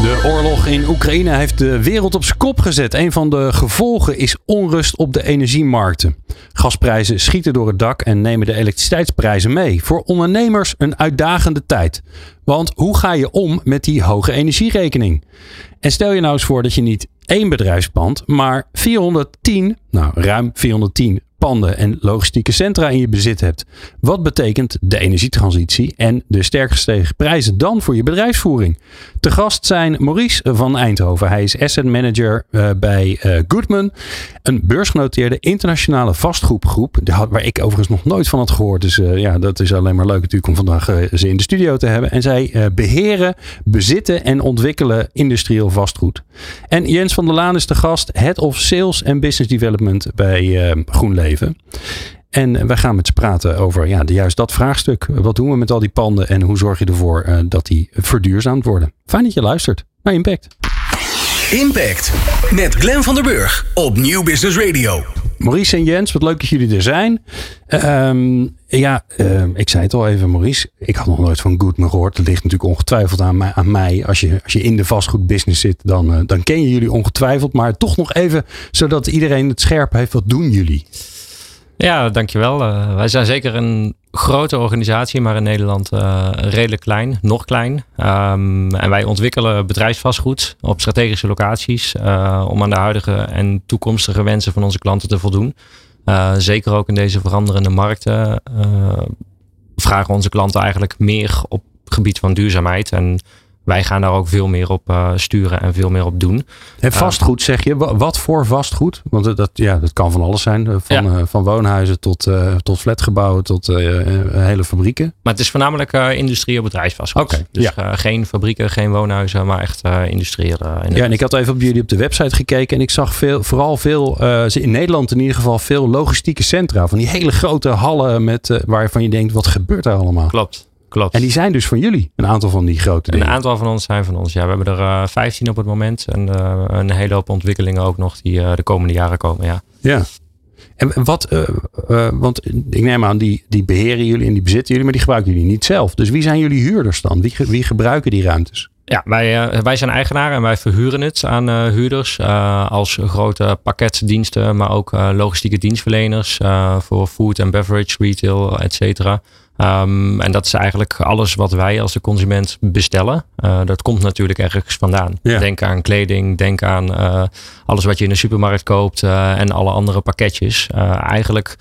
De oorlog in Oekraïne heeft de wereld op zijn kop gezet. Een van de gevolgen is onrust op de energiemarkten. Gasprijzen schieten door het dak en nemen de elektriciteitsprijzen mee. Voor ondernemers een uitdagende tijd. Want hoe ga je om met die hoge energierekening? En stel je nou eens voor dat je niet één bedrijfspand, maar 410, nou ruim 410 panden en logistieke centra in je bezit hebt. Wat betekent de energietransitie en de sterk gestegen prijzen dan voor je bedrijfsvoering? Te gast zijn Maurice van Eindhoven. Hij is asset manager uh, bij uh, Goodman, een beursgenoteerde internationale vastgoedgroep, waar ik overigens nog nooit van had gehoord. Dus uh, ja, dat is alleen maar leuk natuurlijk om vandaag ze in de studio te hebben. En zij beheren, bezitten en ontwikkelen industrieel vastgoed. En Jens van der Laan is de gast, Head of Sales and Business Development bij GroenLeven. En wij gaan met ze praten over ja, juist dat vraagstuk. Wat doen we met al die panden en hoe zorg je ervoor uh, dat die verduurzaamd worden? Fijn dat je luistert naar Impact. Impact met Glenn van der Burg op Nieuw Business Radio. Maurice en Jens, wat leuk dat jullie er zijn. Um, ja, um, ik zei het al even, Maurice. Ik had nog nooit van Goodman gehoord. Dat ligt natuurlijk ongetwijfeld aan mij. Aan mij. Als, je, als je in de vastgoedbusiness zit, dan, uh, dan ken je jullie ongetwijfeld. Maar toch nog even, zodat iedereen het scherp heeft. Wat doen jullie? Ja, dankjewel. Uh, wij zijn zeker een grote organisatie, maar in Nederland uh, redelijk klein, nog klein. Um, en wij ontwikkelen bedrijfsvastgoed op strategische locaties uh, om aan de huidige en toekomstige wensen van onze klanten te voldoen. zeker ook in deze veranderende markten vragen onze klanten eigenlijk meer op het gebied van duurzaamheid. En wij gaan daar ook veel meer op uh, sturen en veel meer op doen. En vastgoed zeg je, wat voor vastgoed? Want dat, ja, dat kan van alles zijn. Van, ja. uh, van woonhuizen tot, tot flatgebouwen tot hele fabrieken. Maar het is voornamelijk industrieel bedrijfsvastgoed. Okay, dus ja. geen fabrieken, geen woonhuizen, maar echt industrieel. ja, en ik had even op jullie op de website gekeken. En ik zag veel, vooral veel, in Nederland in ieder geval, veel logistieke centra. Van die hele grote hallen met, waarvan je denkt, wat gebeurt daar allemaal? Klopt. Klopt. En die zijn dus van jullie, een aantal van die grote dingen. Een aantal van ons zijn van ons, ja. We hebben er uh, 15 op het moment. En uh, een hele hoop ontwikkelingen ook nog die uh, de komende jaren komen, ja. Ja. En wat, want ik neem aan, die, die beheren jullie en die bezitten jullie, maar die gebruiken jullie niet zelf. Dus wie zijn jullie huurders dan? Wie, wie gebruiken die ruimtes? Ja, wij, wij zijn eigenaar en wij verhuren het aan uh, huurders uh, als grote pakketdiensten, maar ook logistieke dienstverleners voor food en beverage, retail, et cetera. Um, en dat is eigenlijk alles wat wij als de consument bestellen. Uh, dat komt natuurlijk ergens vandaan. Ja. Denk aan kleding, denk aan uh, alles wat je in de supermarkt koopt uh, en alle andere pakketjes. eigenlijk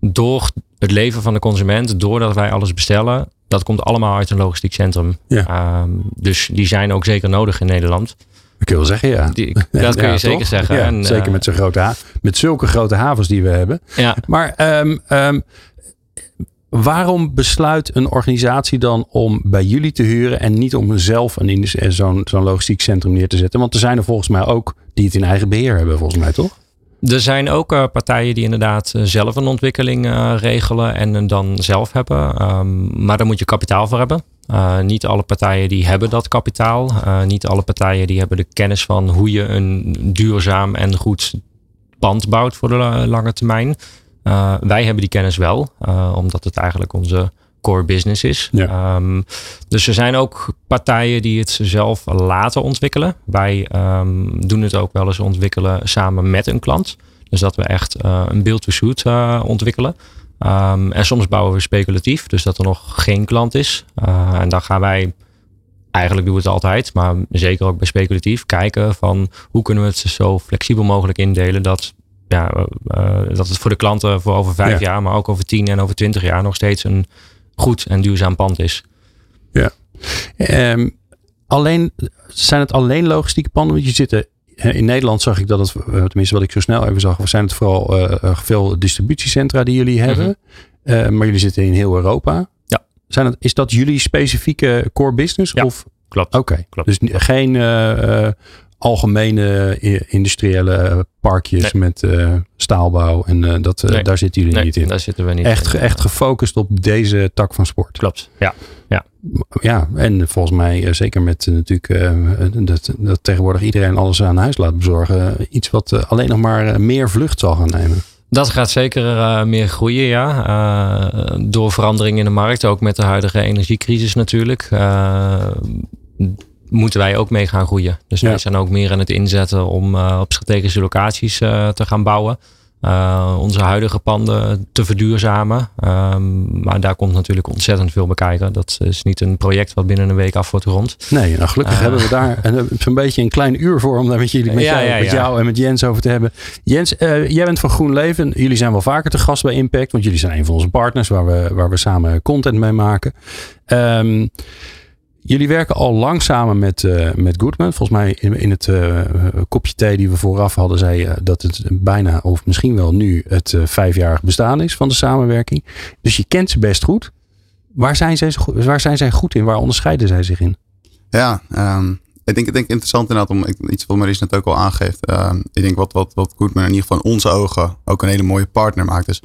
door het leven van de consument, doordat wij alles bestellen, dat komt allemaal uit een logistiek centrum. Ja. Um, dus die zijn ook zeker nodig in Nederland. Ik wil zeggen, ja. Die, dat kun je ja, zeker toch? zeggen. Ja, en, zeker met, zo'n grote met zulke grote havens die we hebben. Ja. Maar um, um, waarom besluit een organisatie dan om bij jullie te huren en niet om zelf een, zo'n zo'n logistiek centrum neer te zetten? Want er zijn er volgens mij ook die het in eigen beheer hebben, volgens mij toch? Er zijn ook uh, partijen die inderdaad uh, zelf een ontwikkeling regelen en dan zelf hebben. Um, maar daar moet je kapitaal voor hebben. Niet alle partijen die hebben dat kapitaal. Niet alle partijen die hebben de kennis van hoe je een duurzaam en goed pand bouwt voor de lange termijn. Uh, wij hebben die kennis wel, uh, omdat het eigenlijk onze core business is. Ja. Um, dus er zijn ook partijen die het zelf laten ontwikkelen. Wij um, doen het ook wel eens ontwikkelen samen met een klant. Dus dat we echt uh, een build-to-suit ontwikkelen. Um, en soms bouwen we speculatief, dus dat er nog geen klant is. en dan gaan wij eigenlijk doen we het altijd, maar zeker ook bij speculatief, kijken van hoe kunnen we het zo flexibel mogelijk indelen dat ja, uh, dat het voor de klanten voor over vijf Ja. jaar, maar ook over tien en over twintig jaar nog steeds een goed en duurzaam pand is. Ja. Um, alleen, zijn het alleen logistieke panden? Want je zit er, in Nederland zag ik dat het, uh, tenminste wat ik zo snel even zag, zijn het vooral uh, veel distributiecentra die jullie hebben. Mm -hmm. maar jullie zitten in heel Europa. Ja. Zijn het, is dat jullie specifieke core business? Ja, of? klopt. Oké, klopt. dus geen algemene industriële parkjes met staalbouw. En dat, daar zitten jullie niet in. Daar zitten we niet echt, in. Echt gefocust op deze tak van sport. Klopt, ja. ja. Ja, en volgens mij zeker met natuurlijk dat, dat tegenwoordig iedereen alles aan huis laat bezorgen. Iets wat alleen nog maar meer vlucht zal gaan nemen. Dat gaat zeker uh, meer groeien, ja. Uh, door verandering in de markt, ook met de huidige energiecrisis natuurlijk. Uh, moeten wij ook mee gaan groeien. Dus ja. wij zijn ook meer aan het inzetten om op strategische locaties te gaan bouwen. Uh, onze huidige panden te verduurzamen. Um, maar daar komt natuurlijk ontzettend veel bij kijken. Dat is niet een project wat binnen een week af wordt rond. Nee, nou gelukkig uh, hebben we daar zo'n beetje een klein uur voor om daar met, jullie, met, ja, jou, ja, met jou en met Jens over te hebben. Jens, uh, jij bent van GroenLeven. Jullie zijn wel vaker te gast bij Impact, want jullie zijn een van onze partners waar we, waar we samen content mee maken. Um, Jullie werken al lang samen met, uh, met Goodman. Volgens mij in, in het uh, kopje thee die we vooraf hadden, zei je dat het bijna, of misschien wel nu, het uh, vijfjarig bestaan is van de samenwerking. Dus je kent ze best goed. Waar zijn zij, waar zijn zij goed in? Waar onderscheiden zij zich in? Ja, um, ik, denk, ik denk interessant inderdaad om iets wat Maries net ook al aangeeft. Uh, ik denk wat, wat, wat Goodman in ieder geval in onze ogen ook een hele mooie partner maakt. Dus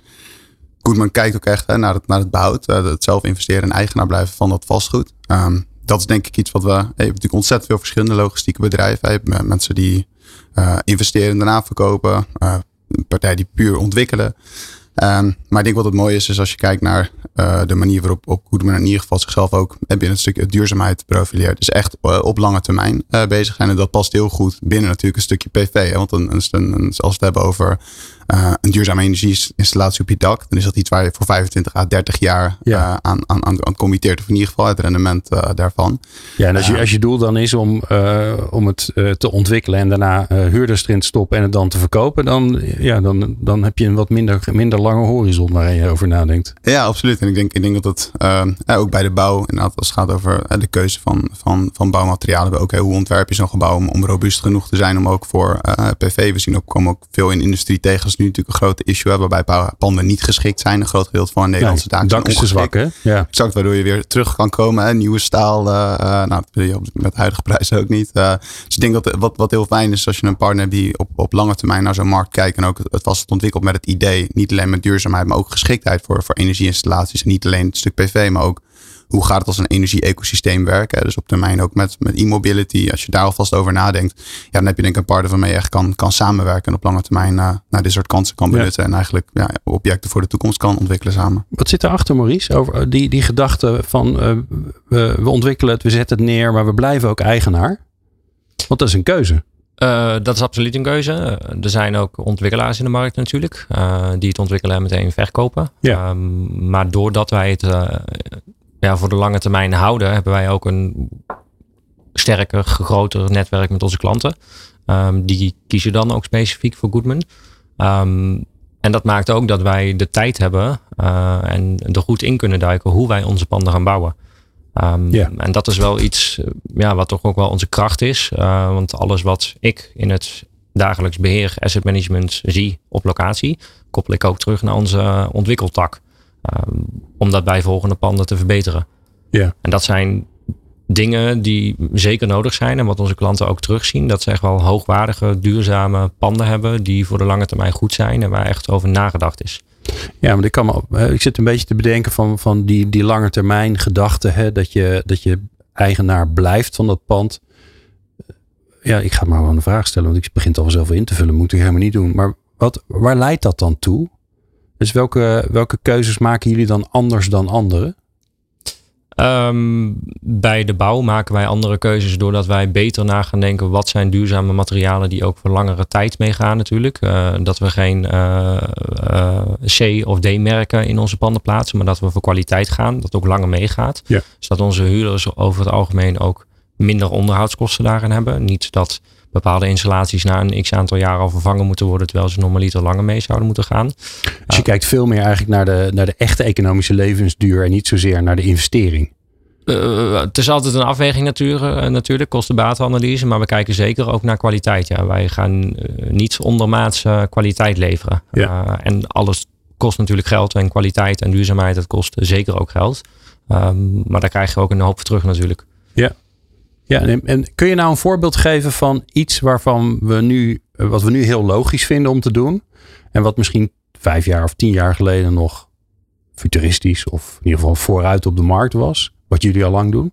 Goodman kijkt ook echt hè, naar, het, naar het behoud, het zelf investeren en eigenaar blijven van dat vastgoed. Um, dat is denk ik iets wat we. Hebben natuurlijk ontzettend veel verschillende logistieke bedrijven. Je mensen die uh, investeren en daarna verkopen. Uh, partijen die puur ontwikkelen. Um, maar ik denk wat het mooie is, is als je kijkt naar uh, de manier waarop op in ieder geval zichzelf ook binnen het stukje duurzaamheid profileert. Dus echt op lange termijn bezig zijn. En dat past heel goed binnen natuurlijk een stukje PV. Hè? Want een, een, een, als we het hebben over een duurzame energieinstallatie op je dak, dan is dat iets waar je voor 25 à 30 jaar ja. aan, aan, aan, aan committeert. Of in ieder geval het rendement daarvan. Ja, en als je, als je doel dan is om, om het te ontwikkelen en daarna huurders erin te stoppen en het dan te verkopen, dan, ja, dan, dan heb je een wat minder, minder lange horizon waar je over nadenkt. Ja, absoluut. En ik denk, ik denk dat het uh, ook bij de bouw, inderdaad, als het gaat over de keuze van, van, van bouwmaterialen, ook hoe ontwerp je zo'n gebouw om, om robuust genoeg te zijn om ook voor PV. We zien ook, komen ook veel in industrie tegen. Nu natuurlijk een grote issue hebben, waarbij panden niet geschikt zijn. Een groot gedeelte van Nederlandse ja, daken dak is te zwak, hè? Ja. Exact, waardoor je weer terug kan komen. Hè? Nieuwe staal, nou, wil je met huidige prijzen ook niet. dus ik denk dat wat, wat heel fijn is, als je een partner hebt die op, op lange termijn naar zo'n markt kijkt en ook het vast ontwikkelt met het idee, niet alleen met duurzaamheid, maar ook geschiktheid voor, voor energieinstallaties. En niet alleen het stuk PV, maar ook hoe gaat het als een energie-ecosysteem werken. Dus op termijn ook met, met e-mobility. Als je daar alvast over nadenkt, ja, dan heb je denk ik een partner waarmee je echt kan, kan samenwerken. En op lange termijn uh, naar dit soort kansen kan benutten. Ja. En eigenlijk ja, objecten voor de toekomst kan ontwikkelen samen. Wat zit erachter, Maurice? Over die, die gedachte van uh, we, we ontwikkelen het, we zetten het neer, maar we blijven ook eigenaar. Want dat is een keuze. Uh, dat is absoluut een keuze. er zijn ook ontwikkelaars in de markt natuurlijk. Uh, die het ontwikkelen en meteen verkopen. Ja. Um, maar doordat wij het uh, ja, voor de lange termijn houden, hebben wij ook een sterker, groter netwerk met onze klanten. Um, die kiezen dan ook specifiek voor Goodman. Um, en dat maakt ook dat wij de tijd hebben en er goed in kunnen duiken hoe wij onze panden gaan bouwen. Um. En dat is wel iets ja, wat toch ook wel onze kracht is. Uh, want alles wat ik in het dagelijks beheer, asset management zie op locatie, koppel ik ook terug naar onze ontwikkeltak. Um, om dat bij volgende panden te verbeteren. Ja. En dat zijn dingen die zeker nodig zijn en wat onze klanten ook terugzien. Dat ze echt wel hoogwaardige, duurzame panden hebben die voor de lange termijn goed zijn en waar echt over nagedacht is. Ja, maar ik, kan me, ik zit een beetje te bedenken van, van die, die lange termijn gedachte. Hè, dat, je, dat je eigenaar blijft van dat pand. Ja, ik ga maar gewoon een vraag stellen. Want ik begin het al zelf in te vullen. Moet ik helemaal niet doen. Maar wat, waar leidt dat dan toe? Dus welke, welke keuzes maken jullie dan anders dan anderen? Um, bij de bouw maken wij andere keuzes doordat wij beter na gaan denken wat zijn duurzame materialen die ook voor langere tijd meegaan natuurlijk. Uh, dat we geen uh, uh, C of D merken in onze panden plaatsen, maar dat we voor kwaliteit gaan, dat ook langer meegaat. Ja. Zodat onze huurders over het algemeen ook minder onderhoudskosten daarin hebben. Niet dat bepaalde installaties na een x aantal jaar al vervangen moeten worden, terwijl ze normaliter langer mee zouden moeten gaan. Dus je kijkt veel meer eigenlijk naar de, naar de echte economische levensduur en niet zozeer naar de investering. Uh, het is altijd een afweging natuurlijk, uh, natuurlijk kosten-batenanalyse, maar we kijken zeker ook naar kwaliteit. Ja. Wij gaan uh, niet ondermaats kwaliteit leveren. Ja. en alles kost natuurlijk geld en kwaliteit en duurzaamheid, dat kost zeker ook geld. Um, maar daar krijg je ook een hoop voor terug natuurlijk. Ja. Ja, en, kun je nou een voorbeeld geven van iets waarvan we nu, eh, wat we nu heel logisch vinden om te doen. En wat misschien vijf jaar of tien jaar geleden nog futuristisch of in ieder geval vooruit op de markt was. Wat jullie al lang doen?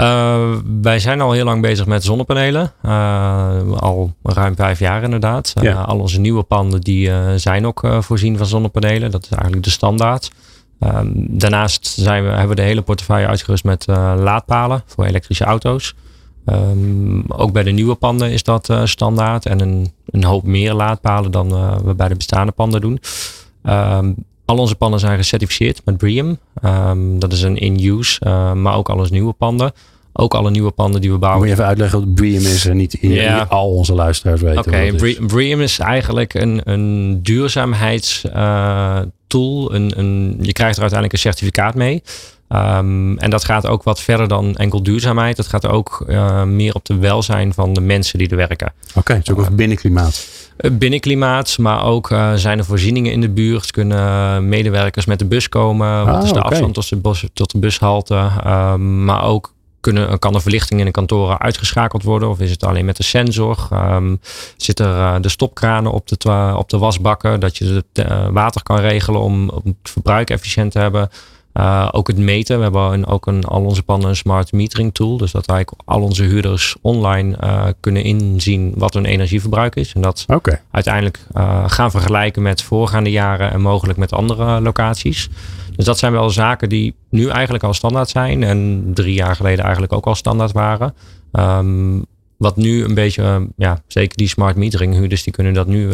Uh, wij zijn al heel lang bezig met zonnepanelen. Uh, al ruim vijf jaar inderdaad. Uh, al onze nieuwe panden die zijn ook voorzien van zonnepanelen. Dat is eigenlijk de standaard. Ehm, daarnaast zijn we, hebben we de hele portefeuille uitgerust met laadpalen voor elektrische auto's. Um, ook bij de nieuwe panden is dat standaard. En een, een hoop meer laadpalen dan we bij de bestaande panden doen. Um, al onze panden zijn gecertificeerd met BREEAM. Dat is een in-use, maar ook alles nieuwe panden. Ook alle nieuwe panden die we bouwen. Moet je even uitleggen wat BREEAM is en niet, ja. al onze luisteraars weten. Oké, okay, BREEAM is eigenlijk een, een duurzaamheidstool. Uh, een, een, je krijgt er uiteindelijk een certificaat mee. Um, en dat gaat ook wat verder dan enkel duurzaamheid. Dat gaat ook uh, meer op de welzijn van de mensen die er werken. Oké, okay, het is ook over binnenklimaat. Eh, binnenklimaat, maar ook uh, zijn er voorzieningen in de buurt. Kunnen medewerkers met de bus komen? Wat ah, is de afstand tot de, bus, tot de bushalte? Uh, maar ook kunnen, kan de verlichting in de kantoren uitgeschakeld worden? Of is het alleen met de sensor? Um, zit er uh, de stopkranen op de, op de wasbakken? Dat je het water kan regelen om, om het verbruik efficiënt te hebben? Uh, ook het meten. We hebben een, ook een, al onze pannen een smart metering tool. Dus dat wij al onze huurders online uh, kunnen inzien wat hun energieverbruik is. En dat okay. uiteindelijk uh, gaan vergelijken met voorgaande jaren en mogelijk met andere locaties. Dus dat zijn wel zaken die nu eigenlijk al standaard zijn. En drie jaar geleden eigenlijk ook al standaard waren. Um, wat nu een beetje, ja, zeker die smart metering huurders, die kunnen dat nu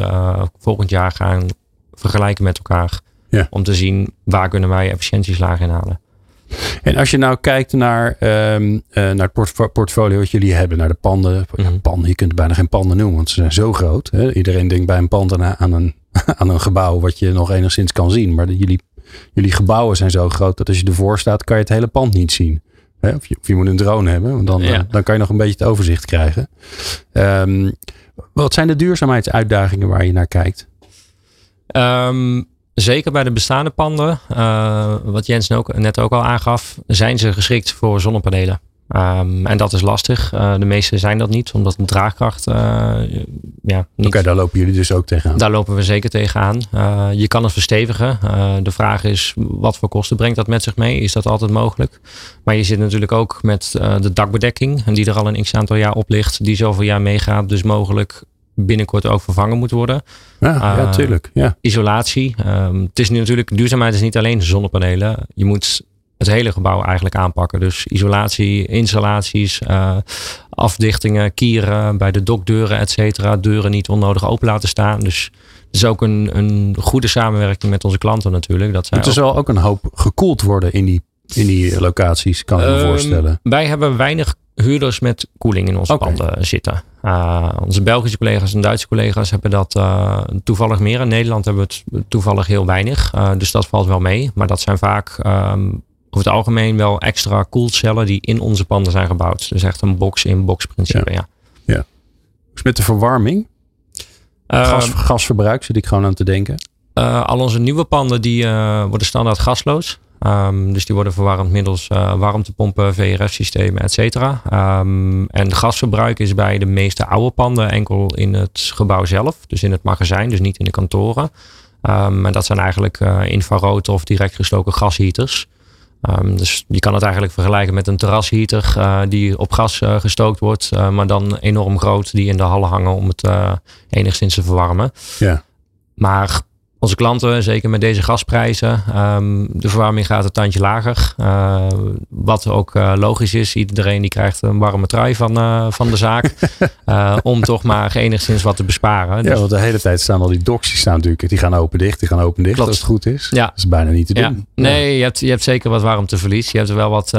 volgend jaar gaan vergelijken met elkaar. Ja. Om te zien waar kunnen wij efficiëntieslagen in halen. En als je nou kijkt naar, um, uh, naar het portfolio wat jullie hebben, naar de panden. Mm panden je kunt bijna geen panden noemen, want ze zijn zo groot. Hè? Iedereen denkt bij een pand aan, aan, een, aan een gebouw wat je nog enigszins kan zien. Maar jullie, jullie gebouwen zijn zo groot dat als je ervoor staat, kan je het hele pand niet zien. Hè? Of, je, of, je, moet een drone hebben, want dan, ja. dan kan je nog een beetje het overzicht krijgen. Um, wat zijn de duurzaamheidsuitdagingen waar je naar kijkt? Um, Zeker bij de bestaande panden, uh, wat Jens ook, net ook al aangaf, zijn ze geschikt voor zonnepanelen. Um, en dat is lastig. Uh, de meeste zijn dat niet, omdat de draagkracht. Uh, ja, Oké, okay, daar lopen jullie dus ook tegenaan. Daar lopen we zeker tegenaan. Uh, je kan het verstevigen. de vraag is, wat voor kosten brengt dat met zich mee? Is dat altijd mogelijk? Maar je zit natuurlijk ook met de dakbedekking, en die er al een x aantal jaar op ligt, die zoveel jaar meegaat. Dus mogelijk binnenkort ook vervangen moet worden. Ja, uh, ja tuurlijk. Ja. Isolatie. Um, het is nu natuurlijk, duurzaamheid is niet alleen zonnepanelen. Je moet het hele gebouw eigenlijk aanpakken. Dus isolatie, installaties, uh, afdichtingen, kieren bij de dokdeuren, et cetera. Deuren niet onnodig open laten staan. Dus het is ook een, een goede samenwerking met onze klanten natuurlijk. Dat het is wel ook een hoop gekoeld worden in die, in die locaties, kan ik me um, voorstellen. Wij hebben weinig huurders met koeling in onze okay. panden zitten. Uh, onze Belgische collega's en Duitse collega's hebben dat uh, toevallig meer. In Nederland hebben we het toevallig heel weinig. Uh, dus dat valt wel mee. Maar dat zijn vaak um, over het algemeen wel extra koelcellen die in onze panden zijn gebouwd. Dus echt een box-in-box principe. Ja. ja. ja. Dus met de verwarming? Gas, gasverbruik zit ik gewoon aan te denken. al onze nieuwe panden die worden standaard gasloos. Um, dus die worden verwarmd middels uh, warmtepompen, VRF-systemen, et cetera. Um, en gasverbruik is bij de meeste oude panden enkel in het gebouw zelf. Dus in het magazijn, dus niet in de kantoren. Um, en dat zijn eigenlijk uh, infrarood of direct gestoken gasheaters. dus je kan het eigenlijk vergelijken met een terrasheater uh, die op gas gestookt wordt. maar dan enorm groot, die in de hallen hangen om het enigszins te verwarmen. Ja. Maar onze klanten, zeker met deze gasprijzen, um, de verwarming gaat een tandje lager. Uh, wat ook uh, logisch is. Iedereen die krijgt een warme trui van, uh, van de zaak. om toch maar enigszins wat te besparen. Ja, dus... want de hele tijd staan al die die staan natuurlijk, die gaan open dicht, die gaan open dicht Klopt. als het goed is. Ja. Dat is bijna niet te doen. Ja. Nee, je hebt, je hebt zeker wat warmteverlies. Je hebt er wel wat,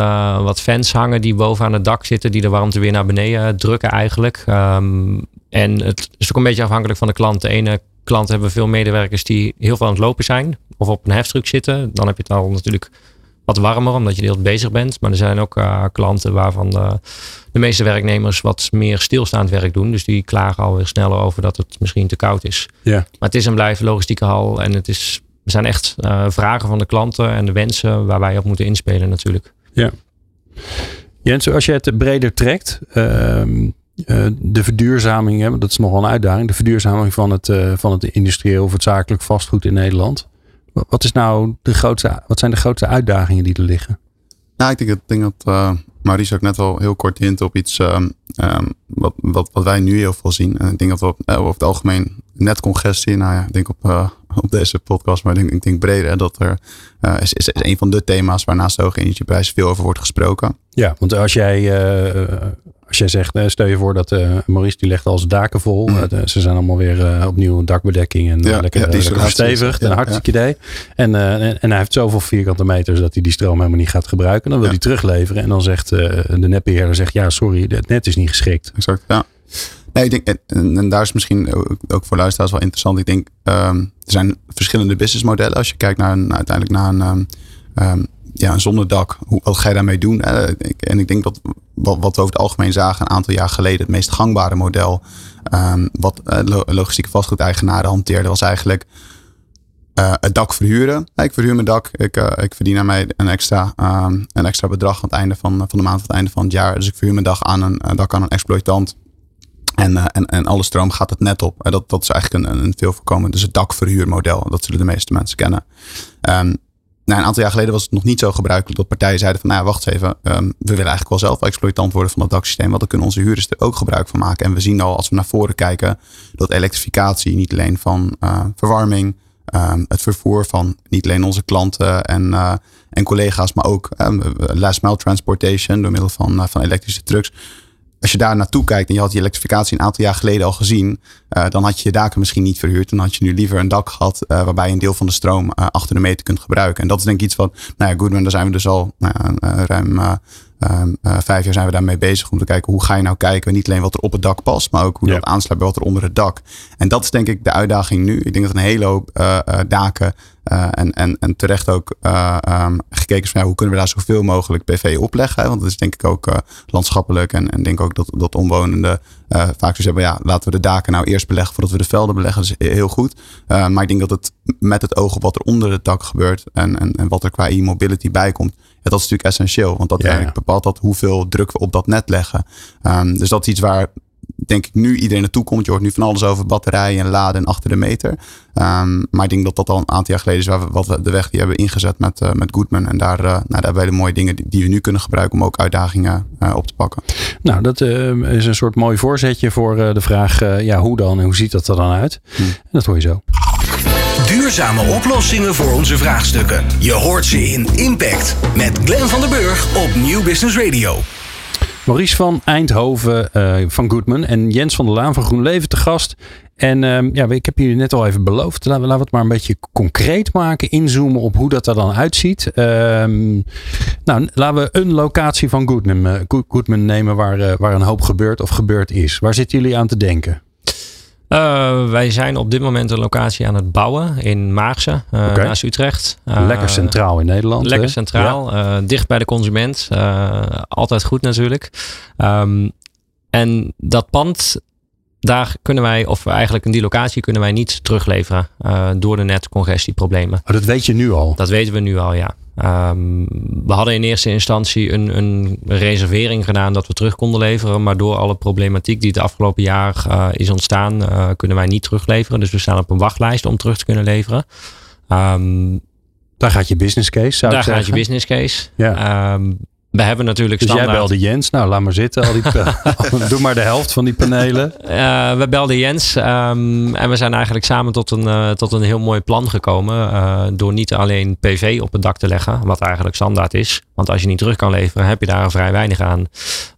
wat fans hangen die boven aan het dak zitten, die de warmte weer naar beneden drukken eigenlijk. Um, en het is ook een beetje afhankelijk van de klant. De ene klanten hebben veel medewerkers die heel veel aan het lopen zijn. Of op een heftruck zitten. Dan heb je het al natuurlijk wat warmer, omdat je heel bezig bent. Maar er zijn ook uh, klanten waarvan de, de, meeste werknemers wat meer stilstaand werk doen. Dus die klagen alweer sneller over dat het misschien te koud is. Ja. Maar het is en blijft logistieke hal. En het is, er zijn echt uh, vragen van de klanten en de wensen waar wij op moeten inspelen natuurlijk. Ja. Jens, als je het breder trekt, ehm, eh, de verduurzaming, hè, dat is nogal een uitdaging, de verduurzaming van het, uh, van het industrieel of het zakelijk vastgoed in Nederland. Wat, is nou de grootste, wat zijn de grootste uitdagingen die er liggen? Nou, ik denk, ik denk dat uh, Maurice ook net al heel kort hint op iets um, wat, wat, wat wij nu heel veel zien. En ik denk dat we op, over het algemeen netcongestie, nou ja, ik denk op, op deze podcast, maar ik denk, ik denk breder, dat er is, is, is, een van de thema's waar naast de hoge energieprijzen veel over wordt gesproken. Ja, want als jij als jij zegt, eh, stel je voor dat uh, Maurice die legt al zijn daken vol. Mm. Uh, ze zijn allemaal weer opnieuw dakbedekking en ja, lekker, ja, lekker stevig. een hartstikke idee. En, en, en, hij heeft zoveel vierkante meters dat hij die stroom helemaal niet gaat gebruiken. Dan wil hij terugleveren. En dan zegt de netbeheerder, zegt, ja sorry, het net is niet geschikt. Exact, ja. Nee, ik denk, en, en, daar is misschien ook voor luisteraars wel interessant. Ik denk, um, er zijn verschillende businessmodellen. Als je kijkt naar een, uiteindelijk naar een, um, ja, een zonnedak. Hoe, wat ga je daarmee doen? En ik denk dat wat, wat we over het algemeen zagen een aantal jaar geleden, het meest gangbare model um, wat uh, logistieke vastgoedeigenaren hanteerden, was eigenlijk uh, het dak verhuren. Ik verhuur mijn dak. Ik, ik verdien aan mij een extra, um, een extra bedrag aan het einde van, van de maand, aan het einde van het jaar. Dus ik verhuur mijn dag aan een, dak aan een exploitant. En, en, en alle stroom gaat het net op. dat, dat is eigenlijk een, een veel voorkomend. Dus het dakverhuurmodel. Dat zullen de meeste mensen kennen. Um, nou, een aantal jaar geleden was het nog niet zo gebruikelijk dat partijen zeiden van, nou wacht eens even, um, we willen eigenlijk wel zelf exploitant worden van dat daksysteem, want dan kunnen onze huurders er ook gebruik van maken. En we zien al als we naar voren kijken dat elektrificatie niet alleen van uh, verwarming, um, het vervoer van niet alleen onze klanten en, uh, en collega's, maar ook um, last mile transportation door middel van, uh, van elektrische trucks als je daar naartoe kijkt en je had die elektrificatie een aantal jaar geleden al gezien, uh, dan had je je daken misschien niet verhuurd. Dan had je nu liever een dak gehad uh, waarbij je een deel van de stroom uh, achter de meter kunt gebruiken. En dat is denk ik iets wat, nou ja, Goodman, daar zijn we dus al nou ruim uh, vijf jaar zijn we daarmee bezig om te kijken hoe ga je nou kijken, niet alleen wat er op het dak past, maar ook hoe dat aansluit bij wat er onder het dak. En dat is denk ik de uitdaging nu. Ik denk dat een hele hoop uh, uh, daken en, en, en terecht ook um, gekeken is van ja, hoe kunnen we daar zoveel mogelijk PV opleggen. Want dat is denk ik ook landschappelijk en, en denk ook dat, dat omwonenden vaak zo hebben, ja, laten we de daken nou eerst beleggen voordat we de velden beleggen. Dat is heel goed. maar ik denk dat het met het oog op wat er onder het dak gebeurt en, en, en wat er qua e-mobility bij komt, dat is natuurlijk essentieel. Want dat ja, bepaalt dat hoeveel druk we op dat net leggen. Um, dus dat is iets waar denk ik nu iedereen naartoe komt. Je hoort nu van alles over batterijen en laden en achter de meter. Um, maar ik denk dat dat al een aantal jaar geleden is waar we, wat we de weg die hebben ingezet met, uh, met Goodman. En daar, uh, nou, daar hebben we de mooie dingen die, die, we nu kunnen gebruiken om ook uitdagingen uh, op te pakken. Nou, dat is een soort mooi voorzetje voor de vraag ja, hoe dan en hoe ziet dat er dan uit? Hmm. En dat hoor je zo. Duurzame oplossingen voor onze vraagstukken. Je hoort ze in Impact met Glenn van der Burg op Nieuw Business Radio. Maurice van Eindhoven uh, van Goodman en Jens van der Laan van GroenLeven te gast. En uh, ja, ik heb jullie net al even beloofd. Laten we, het maar een beetje concreet maken. Inzoomen op hoe dat er dan uitziet. Uh, nou, laten we een locatie van Goodman, uh, Goodman nemen waar, waar een hoop gebeurt of gebeurd is. Waar zitten jullie aan te denken? Uh, wij zijn op dit moment een locatie aan het bouwen in Maagse, uh, okay. naast Utrecht. Uh, lekker centraal in Nederland. Lekker centraal, ja. dicht bij de consument. altijd goed natuurlijk. Um, en dat pand, daar kunnen wij, of eigenlijk in die locatie kunnen wij niet terugleveren door de netcongestieproblemen. Oh, dat weet je nu al? Dat weten we nu al, ja. Um, we hadden in eerste instantie een, een, reservering gedaan dat we terug konden leveren. Maar door alle problematiek die het afgelopen jaar uh, is ontstaan, uh, kunnen wij niet terugleveren. Dus we staan op een wachtlijst om terug te kunnen leveren. Um, daar gaat je business case, zou Daar gaat je business case. Ja. Um, we hebben natuurlijk dus standaard... jij belde Jens. Nou, laat maar zitten. Al die Doe maar de helft van die panelen. Uh, we belden Jens. Um, en we zijn eigenlijk samen tot een, uh, tot een heel mooi plan gekomen. Uh, door niet alleen PV op het dak te leggen. Wat eigenlijk standaard is. Want als je niet terug kan leveren, heb je daar vrij weinig aan.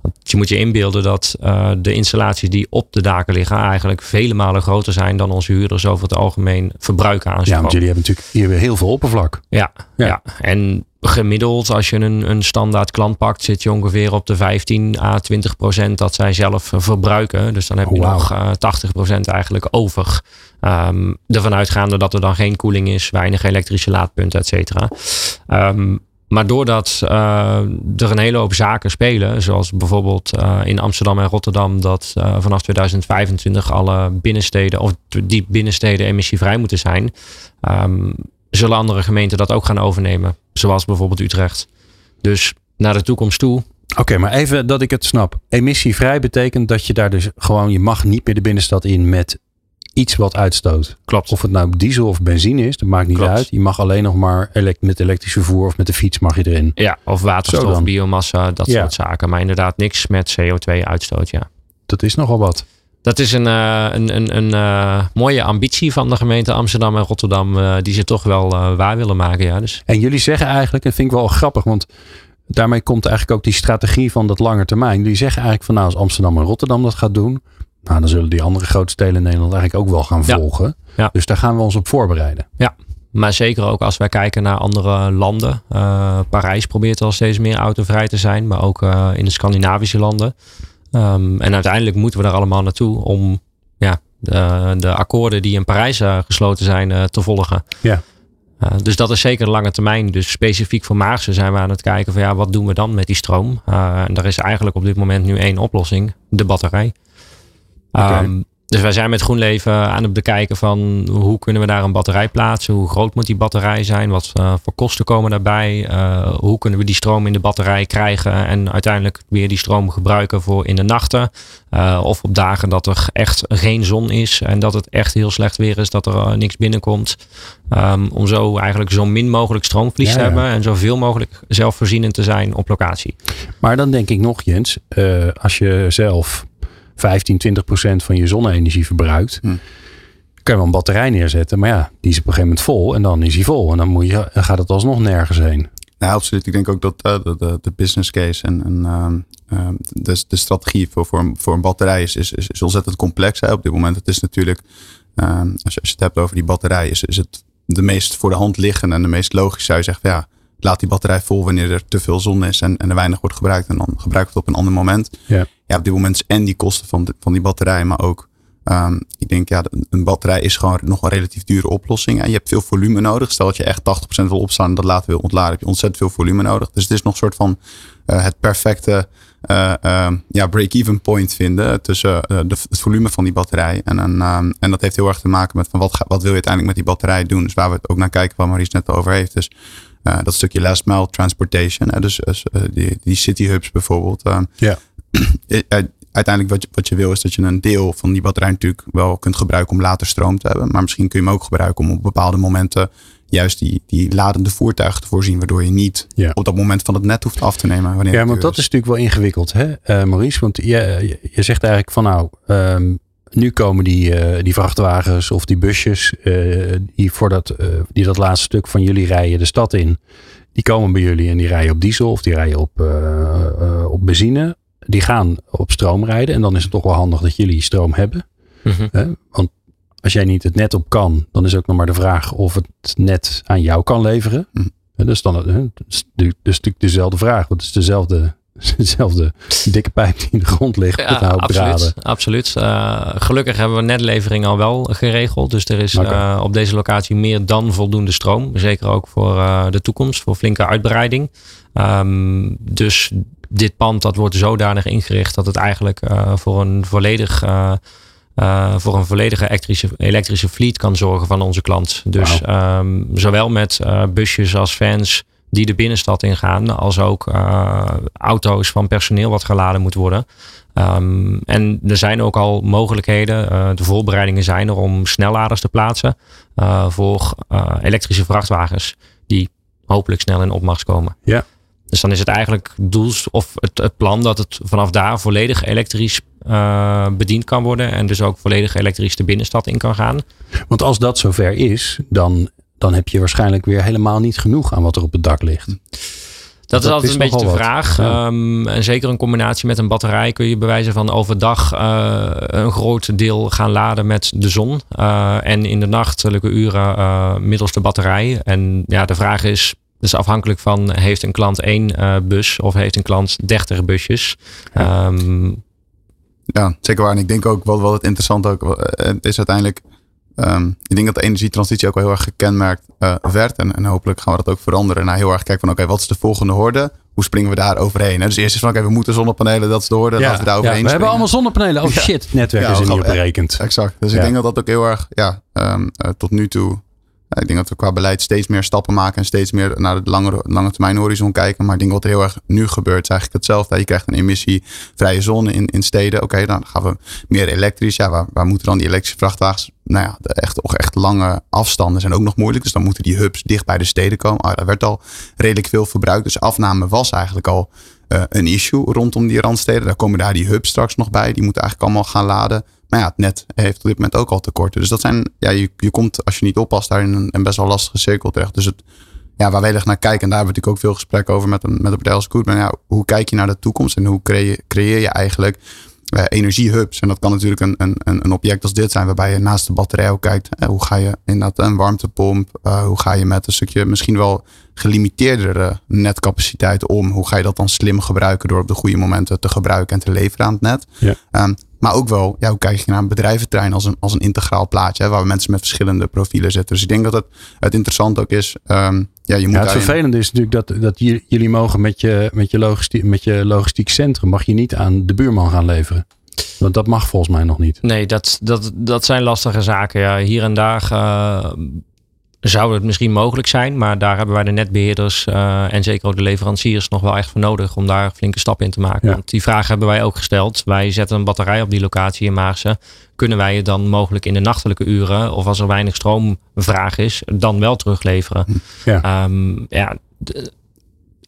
Want je moet je inbeelden dat de installaties die op de daken liggen... eigenlijk vele malen groter zijn dan onze huurders over het algemeen verbruiken aan Ja, want jullie hebben natuurlijk hier weer heel veel oppervlak. Ja, ja. ja. en gemiddeld, als je een, een standaard klant pakt, zit je ongeveer op de 15 à 20 procent dat zij zelf verbruiken. Dus dan heb je oh, wow. nog uh, 80 procent eigenlijk over. Um, ervan uitgaande dat er dan geen koeling is, weinig elektrische laadpunten, et cetera. Um, maar doordat uh, er een hele hoop zaken spelen, zoals bijvoorbeeld uh, in Amsterdam en Rotterdam, dat uh, vanaf 2025 alle binnensteden of die binnensteden emissievrij moeten zijn, um, zullen andere gemeenten dat ook gaan overnemen. Zoals bijvoorbeeld Utrecht. Dus naar de toekomst toe Oké, maar even dat ik het snap. Emissievrij betekent dat je daar dus gewoon, je mag niet meer de binnenstad in met iets wat uitstoot. Klopt. Of het nou diesel of benzine is, dat maakt niet Klopt. uit. Je mag alleen nog maar met elektrisch vervoer of met de fiets mag je erin. Ja, of waterstof, biomassa, dat Ja. soort zaken. Maar inderdaad niks met CO2-uitstoot, ja. Dat is nogal wat. Dat is een, eh, een, een, een eh, mooie ambitie van de gemeente Amsterdam en Rotterdam. eh, die ze toch wel waar willen maken. Ja. Dus En jullie zeggen eigenlijk, en vind ik wel grappig, want daarmee komt eigenlijk ook die strategie van dat lange termijn. Jullie zeggen eigenlijk van nou, als Amsterdam en Rotterdam dat gaat doen, nou dan zullen die andere grote steden in Nederland eigenlijk ook wel gaan Ja. volgen. Ja. Dus daar gaan we ons op voorbereiden. Maar zeker ook als wij kijken naar andere landen. Parijs probeert al steeds meer autovrij te zijn, maar ook in de Scandinavische landen. Ehm, en uiteindelijk moeten we daar allemaal naartoe om ja, de, de akkoorden die in Parijs eh, gesloten zijn eh, te volgen. Ja. Eh, dus dat is zeker de lange termijn. Dus specifiek voor Maarsen zijn we aan het kijken van ja, wat doen we dan met die stroom? En daar is eigenlijk op dit moment nu één oplossing, de batterij. Oké. Ehm, dus wij zijn met GroenLeven aan het bekijken van hoe kunnen we daar een batterij plaatsen? Hoe groot moet die batterij zijn? Wat eh, voor kosten komen daarbij? Eh, hoe kunnen we die stroom in de batterij krijgen en uiteindelijk weer die stroom gebruiken voor in de nachten? Eh, of op dagen dat er echt geen zon is en dat het echt heel slecht weer is, dat er niks binnenkomt. Ehm, om zo eigenlijk zo min mogelijk stroomverlies Ja, te ja. hebben en zoveel mogelijk zelfvoorzienend te zijn op locatie. Maar dan denk ik nog, Jens, als je zelf 15, 20 procent van je zonne-energie verbruikt, Hm. kan je wel een batterij neerzetten. Maar ja, die is op een gegeven moment vol en dan is die vol. En dan, moet je, dan gaat het alsnog nergens heen. Nou, absoluut. Ik denk ook dat eh, de, business case en, en ehm, ehm, de, de strategie voor, voor, een, voor een batterij is, is, is, is ontzettend complex hè, op dit moment. Het is natuurlijk, ehm, als, je, het hebt over die batterij, is, is het de meest voor de hand liggende en de meest logisch zou je zeggen, ja, laat die batterij vol wanneer er te veel zon is en, en er weinig wordt gebruikt. En dan gebruik het op een ander moment. Ja. Ja, op dit moment en die kosten van, van die batterij, maar ook Ehm, ik denk, ja, een batterij is gewoon nog een relatief dure oplossing. En je hebt veel volume nodig. Stel dat je echt 80% wil opslaan en dat later wil ontladen, heb je ontzettend veel volume nodig. Dus het is nog een soort van eh, het perfecte eh, ehm, ja, break-even point vinden tussen eh, de, het volume van die batterij. En, een, ehm, en dat heeft heel erg te maken met van wat, ga- wat wil je uiteindelijk met die batterij doen. Dus waar we het ook naar kijken, waar Maries net over heeft. Dus dat stukje last mile transportation. dus dus, die, die city hubs bijvoorbeeld. Ja. uiteindelijk wat je, wat je wil is dat je een deel van die batterij natuurlijk wel kunt gebruiken om later stroom te hebben. Maar misschien kun je hem ook gebruiken om op bepaalde momenten juist die, die ladende voertuigen te voorzien. Waardoor je niet Ja. op dat moment van het net hoeft af te nemen. Wanneer Ja, want dat is natuurlijk wel ingewikkeld, hè, eh, Maurice? Want je, je, zegt eigenlijk van nou, ehm, nu komen die, eh, die vrachtwagens of die busjes eh, die, voor dat, eh, die dat laatste stuk van jullie rijden de stad in. Die komen bij jullie en die rijden op diesel of die rijden op, eh, eh, op benzine. Die gaan op stroom rijden en dan is het toch wel handig dat jullie stroom hebben. Mhm. Hè? Want als jij niet het net op kan, dan is ook nog maar de vraag of het net aan jou kan leveren. Hm. En dus dan, hè, dat is natuurlijk- dezelfde vraag. Want het is dezelfde, dezelfde dikke pijp die in de grond ligt. met een hoop draden. absoluut. absoluut. Eh, gelukkig hebben we netlevering al wel geregeld. Dus er is eh, op deze locatie meer dan voldoende stroom. Zeker ook voor eh, de toekomst, voor flinke uitbreiding. Ehm, dus dit pand dat wordt zodanig ingericht dat het eigenlijk eh, voor een volledig... eh, eh, voor een volledige elektrische, elektrische fleet kan zorgen van onze klant. Dus ehm, zowel met busjes als vans die de binnenstad ingaan, als ook auto's van personeel wat geladen moet worden. Ehm, en er zijn ook al mogelijkheden, de voorbereidingen zijn er om snelladers te plaatsen voor elektrische vrachtwagens die hopelijk snel in opmars komen. Ja. Dus dan is het eigenlijk doels of het, het plan dat het vanaf daar volledig elektrisch eh, bediend kan worden en dus ook volledig elektrisch de binnenstad in kan gaan. Want als dat zover is, dan, dan heb je waarschijnlijk weer helemaal niet genoeg aan wat er op het dak ligt. Dat, Dat is altijd is een beetje de vraag. Ja. Ehm, en zeker in combinatie met een batterij kun je bewijzen van overdag eh, een groot deel gaan laden met de zon. Eh, en in de nachtelijke uren middels de batterij. En ja, de vraag is, dus afhankelijk van heeft een klant één eh, bus of heeft een klant 30 busjes. Ehm, Ja, zeker waar. En ik denk ook wat, wat het interessant ook eh, het is uiteindelijk. ehm, ik denk dat de energietransitie ook wel heel erg gekenmerkt eh, werd. En, en hopelijk gaan we dat ook veranderen. Naar heel erg kijken van oké, wat is de volgende horde? Hoe springen we daar overheen? Hè? Dus eerst is van oké, we moeten zonnepanelen, dat is de horde. laten we daar ja, overheen we hebben allemaal zonnepanelen. Oh Ja. shit, netwerk Ja, is er niet op berekend. Exact. Dus Ja. ik denk dat dat ook heel erg, ja, ehm, eh, tot nu toe Ik denk dat we qua beleid steeds meer stappen maken en steeds meer naar de langere, lange termijn horizon kijken. Maar ik denk wat heel erg nu gebeurt, is eigenlijk hetzelfde. Je krijgt een emissievrije zone in, in steden. Oké, dan gaan we meer elektrisch. Ja, waar, waar moeten dan die elektrische vrachtwagens? Nou ja, de echt, echt lange afstanden zijn ook nog moeilijk. Dus dan moeten die hubs dicht bij de steden komen. Ah, daar werd al redelijk veel verbruikt. Dus afname was eigenlijk al uh, een issue rondom die randsteden. Daar komen daar die hubs straks nog bij. Die moeten eigenlijk allemaal gaan laden. Maar ja, het net heeft op dit moment ook al tekorten. Dus dat zijn, ja, je, je komt als je niet oppast daar in een, een best wel lastige cirkel terecht. Dus het, ja, waar wij echt naar kijken, en daar hebben we natuurlijk ook veel gesprek over met een, met een partij als Goodman. Ja, hoe kijk je naar de toekomst en hoe creëer, creëer je eigenlijk uh, energiehubs? En dat kan natuurlijk een, een, een object als dit zijn, waarbij je naast de batterij ook kijkt. Uh, hoe ga je inderdaad een warmtepomp? Uh, hoe ga je met een stukje misschien wel gelimiteerdere netcapaciteit om? Hoe ga je dat dan slim gebruiken door op de goede momenten te gebruiken en te leveren aan het net? Ja. Um, maar ook wel, ja, hoe kijk je naar een bedrijventrein als een, als een integraal plaatje, hè, waar mensen met verschillende profielen zitten. Dus ik denk dat het, het interessant ook is. Um, ja, je moet ja, het vervelende is natuurlijk dat, dat jullie mogen met je, met, je logistiek, met je logistiek centrum, mag je niet aan de buurman gaan leveren. Want dat mag volgens mij nog niet. Nee, dat, dat, dat zijn lastige zaken. Ja. Hier en daar uh, zou het misschien mogelijk zijn. Maar daar hebben wij de netbeheerders uh, en zeker ook de leveranciers nog wel echt voor nodig om daar flinke stappen in te maken. Want die vraag hebben wij ook gesteld. Wij zetten een batterij op die locatie in Maarsen. Kunnen wij het dan mogelijk in de nachtelijke uren of als er weinig stroomvraag is, dan wel terugleveren? Ja, um, ja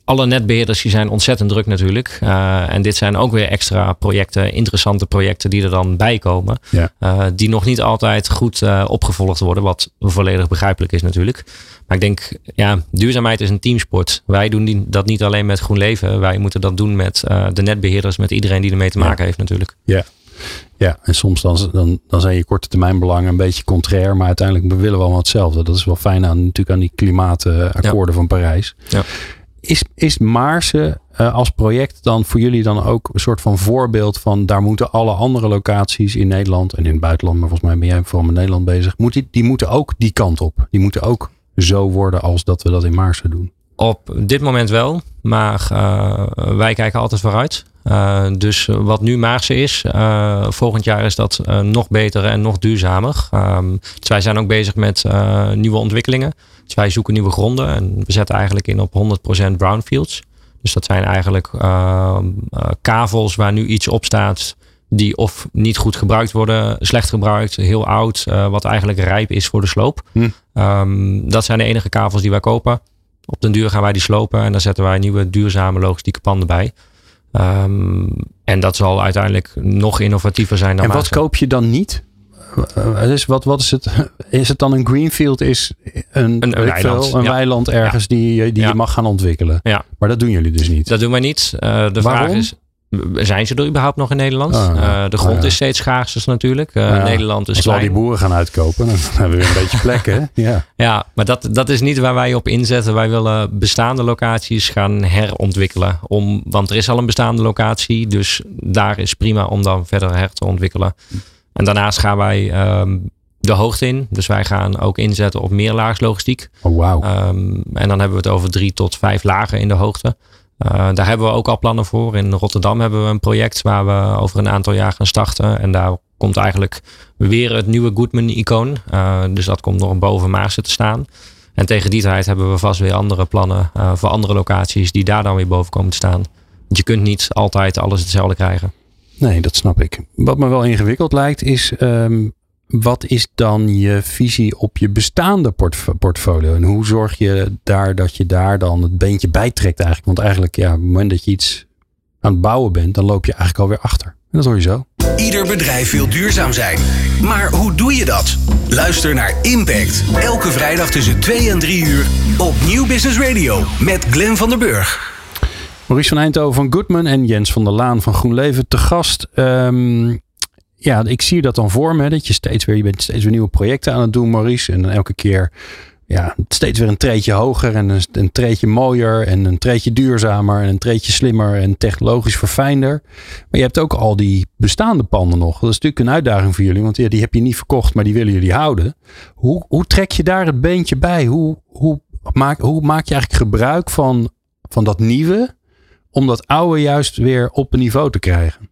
alle netbeheerders die zijn ontzettend druk natuurlijk. Uh, en dit zijn ook weer extra projecten, interessante projecten die er dan bij komen. Ja. Uh, die nog niet altijd goed uh, opgevolgd worden, wat volledig begrijpelijk is natuurlijk. Maar ik denk, ja, duurzaamheid is een teamsport. Wij doen die, dat niet alleen met GroenLeven. Wij moeten dat doen met de netbeheerders, met iedereen die ermee te maken heeft natuurlijk. Ja. Ja, en soms dan, dan, dan zijn je korte termijn belangen een beetje contrair, maar uiteindelijk willen we allemaal hetzelfde. Dat is wel fijn aan natuurlijk aan die klimaatakkoorden ja. van Parijs. Ja. Is, is Maarsen uh, als project dan voor jullie dan ook een soort van voorbeeld van daar moeten alle andere locaties in Nederland en in het buitenland, maar volgens mij ben jij vooral met Nederland bezig, moet die, moeten ook die kant op. Die moeten ook zo worden als dat we dat in Maarsen doen. Op dit moment wel, maar uh, wij kijken altijd vooruit. Uh, dus wat nu Maarsen is, volgend jaar is dat nog beter en nog duurzamer. Um, dus wij zijn ook bezig met nieuwe ontwikkelingen. Dus wij zoeken nieuwe gronden en we zetten eigenlijk in op 100% brownfields. Dus dat zijn eigenlijk ehm, kavels waar nu iets op staat die of niet goed gebruikt worden, slecht gebruikt, heel oud, wat eigenlijk rijp is voor de sloop. Hm. Um, dat zijn de enige kavels die wij kopen. Op den duur gaan wij die slopen en dan zetten wij nieuwe duurzame logistieke panden bij. Um, en dat zal uiteindelijk nog innovatiever zijn dan En wat koop je dan niet? Dus wat, wat is het? Is het dan een greenfield? Is een, een, een weiland, een weiland ergens die, die je mag gaan ontwikkelen? Ja. Maar dat doen jullie dus niet. Dat doen wij niet. Uh, de vraag is: zijn ze er überhaupt nog in Nederland? Ah, uh, de grond is steeds schaarser natuurlijk. Uh, Nederland is Als klein. al die boeren gaan uitkopen, dan hebben we weer een beetje plekken. Ja, ja maar dat, dat is niet waar wij op inzetten. Wij willen bestaande locaties gaan herontwikkelen. Om, want er is al een bestaande locatie, dus daar is prima om dan verder her te ontwikkelen. En daarnaast gaan wij um, de hoogte in. Dus wij gaan ook inzetten op meerlaagslogistiek. Oh, wow. Um, en dan hebben we het over drie tot vijf lagen in de hoogte. Uh, daar hebben we ook al plannen voor. In Rotterdam hebben we een project waar we over een aantal jaar gaan starten. En daar komt eigenlijk weer het nieuwe Goodman-icoon. Uh, dus dat komt nog boven Maarsen te staan. En tegen die tijd hebben we vast weer andere plannen uh, voor andere locaties die daar dan weer boven komen te staan. Want je kunt niet altijd alles hetzelfde krijgen. Nee, dat snap ik. Wat me wel ingewikkeld lijkt is um, wat is dan je visie op je bestaande portfolio? En hoe zorg je daar dat je daar dan het beentje bij trekt eigenlijk? Want eigenlijk, ja, op het moment dat je iets aan het bouwen bent, dan loop je eigenlijk alweer achter. En dat hoor je zo. Ieder bedrijf wil duurzaam zijn. Maar hoe doe je dat? Luister naar Impact. Elke vrijdag tussen 2 en 3 uur op Nieuw Business Radio met Glenn van der Burg. Maurice van Eindhoven van Goodman en Jens van der Laan van GroenLeven te gast. Um, ja, ik zie dat dan voor me. Dat je steeds weer, je bent steeds weer nieuwe projecten aan het doen, Maurice. En dan elke keer ja, steeds weer een treetje hoger en een, een treetje mooier en een treetje duurzamer en een treetje slimmer en technologisch verfijnder. Maar je hebt ook al die bestaande panden nog. Dat is natuurlijk een uitdaging voor jullie, want ja, die heb je niet verkocht, maar die willen jullie houden. Hoe, hoe trek je daar het beentje bij? Hoe, hoe, maak, hoe maak je eigenlijk gebruik van, van dat nieuwe om dat oude juist weer op een niveau te krijgen?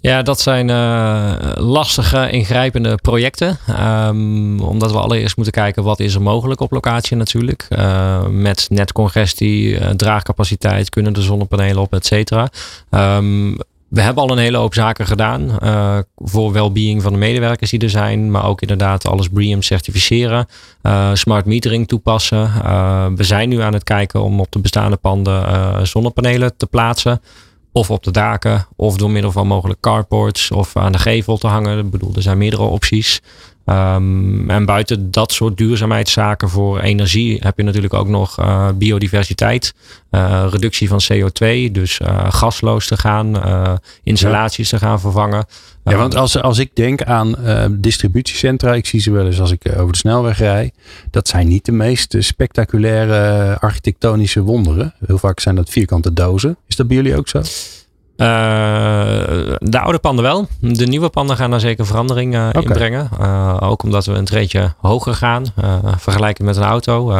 Ja, dat zijn uh, lastige, ingrijpende projecten. Um, omdat we allereerst moeten kijken wat is er mogelijk op locatie natuurlijk. Uh, met netcongestie, uh, draagcapaciteit, kunnen de zonnepanelen op, et cetera. Um, we hebben al een hele hoop zaken gedaan uh, voor well-being van de medewerkers die er zijn, maar ook inderdaad alles BREEAM certificeren, uh, smart metering toepassen. Uh, we zijn nu aan het kijken om op de bestaande panden zonnepanelen te plaatsen. Of op de daken, of door middel van mogelijk carports, of aan de gevel te hangen. Ik bedoel, er zijn meerdere opties. Um, en buiten dat soort duurzaamheidszaken voor energie heb je natuurlijk ook nog uh, biodiversiteit, uh, reductie van CO2, dus uh, gasloos te gaan, installaties ja. te gaan vervangen. Ja, want als, als ik denk aan distributiecentra, ik zie ze wel eens als ik over de snelweg rij, dat zijn niet de meest spectaculaire architectonische wonderen. Heel vaak zijn dat vierkante dozen. Is dat bij jullie ook zo? Uh, de oude panden wel. De nieuwe panden gaan daar zeker verandering uh, okay. in brengen. Uh, ook omdat we een treetje hoger gaan. vergelijkend met een auto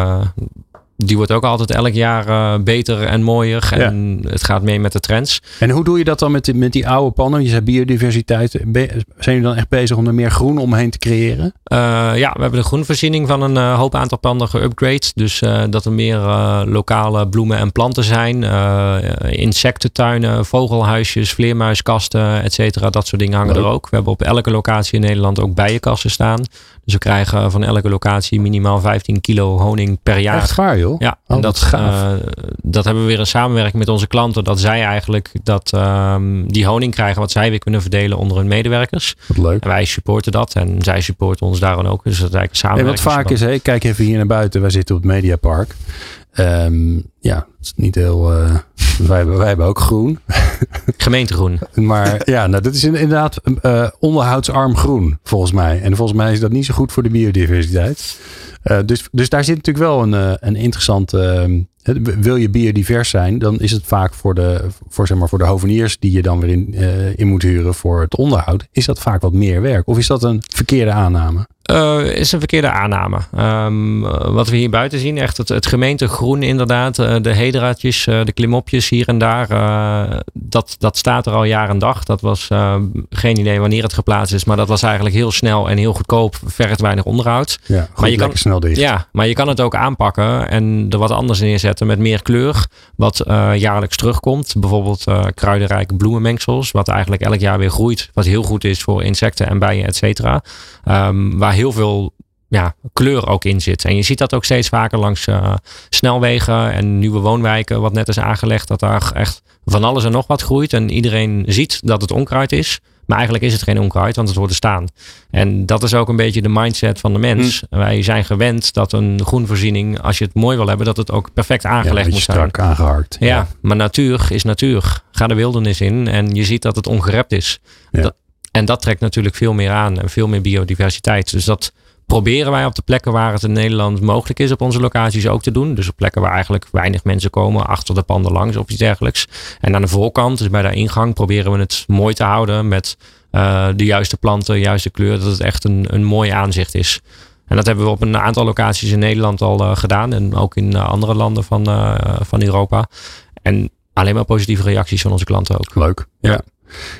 die wordt ook altijd elk jaar uh, beter en mooier. En ja. het gaat mee met de trends. En hoe doe je dat dan met die, met die oude pannen? Je zei biodiversiteit. Zijn jullie dan echt bezig om er meer groen omheen te creëren? Uh, ja, we hebben de groenvoorziening van een uh, hoop aantal panden geupgrade. Dus dat er meer lokale bloemen en planten zijn. insectentuinen, vogelhuisjes, vleermuiskasten, et cetera. Dat soort dingen hangen Leuk. er ook. We hebben op elke locatie in Nederland ook bijenkassen staan. We krijgen van elke locatie minimaal 15 kilo honing per jaar. Echt waar joh? Ja, oh, en dat, uh, dat hebben we weer een samenwerking met onze klanten. Dat zij eigenlijk dat, um, die honing krijgen wat zij weer kunnen verdelen onder hun medewerkers. Wat leuk. En wij supporten dat en zij supporten ons daar dan ook. Dus dat is eigenlijk een samenwerking. En wat vaak is, hè, kijk even hier naar buiten. Wij zitten op het Mediapark. Um, ja, is niet heel. Uh, wij, hebben, wij hebben ook groen. Gemeentegroen. maar ja, nou, dat is inderdaad uh, onderhoudsarm groen, volgens mij. En volgens mij is dat niet zo goed voor de biodiversiteit. Uh, dus, dus daar zit natuurlijk wel een, een interessante. wil je biodivers zijn, dan is het vaak voor de, voor, zeg maar, voor de hoveniers die je dan weer in, in moet huren voor het onderhoud, is dat vaak wat meer werk. Of is dat een verkeerde aanname? Uh, is een verkeerde aanname. Um, wat we hier buiten zien, echt het, het gemeentegroen inderdaad. Uh, de hedraatjes, uh, de klimopjes hier en daar. dat, dat staat er al jaar en dag. Dat was geen idee wanneer het geplaatst is. Maar dat was eigenlijk heel snel en heel goedkoop. Vergt weinig onderhoud. Ja, maar je kan, snel dicht. Ja, maar je kan het ook aanpakken en er wat anders neerzetten met meer kleur. Wat jaarlijks terugkomt. Bijvoorbeeld kruidenrijke bloemenmengsels. Wat eigenlijk elk jaar weer groeit. Wat heel goed is voor insecten en bijen, et cetera. Um, waar heel veel ja, kleur ook in zit. En je ziet dat ook steeds vaker langs uh, snelwegen en nieuwe woonwijken, wat net is aangelegd, dat daar echt van alles en nog wat groeit. En iedereen ziet dat het onkruid is. Maar eigenlijk is het geen onkruid, want het wordt er staan. En dat is ook een beetje de mindset van de mens. Hm. Wij zijn gewend dat een groenvoorziening, als je het mooi wil hebben, dat het ook perfect aangelegd ja, moet zijn. Strak aangehakt. Ja, ja, maar natuur is natuur. Ga de wildernis in en je ziet dat het ongerept is. Ja. Dat, en dat trekt natuurlijk veel meer aan en veel meer biodiversiteit. Dus dat proberen wij op de plekken waar het in Nederland mogelijk is op onze locaties ook te doen. Dus op plekken waar eigenlijk weinig mensen komen, achter de panden langs of iets dergelijks. En aan de voorkant, dus bij de ingang, proberen we het mooi te houden met uh, de juiste planten, de juiste kleur, dat het echt een, een mooi aanzicht is. En dat hebben we op een aantal locaties in Nederland al uh, gedaan en ook in uh, andere landen van, van Europa. En alleen maar positieve reacties van onze klanten ook. Leuk. Ja.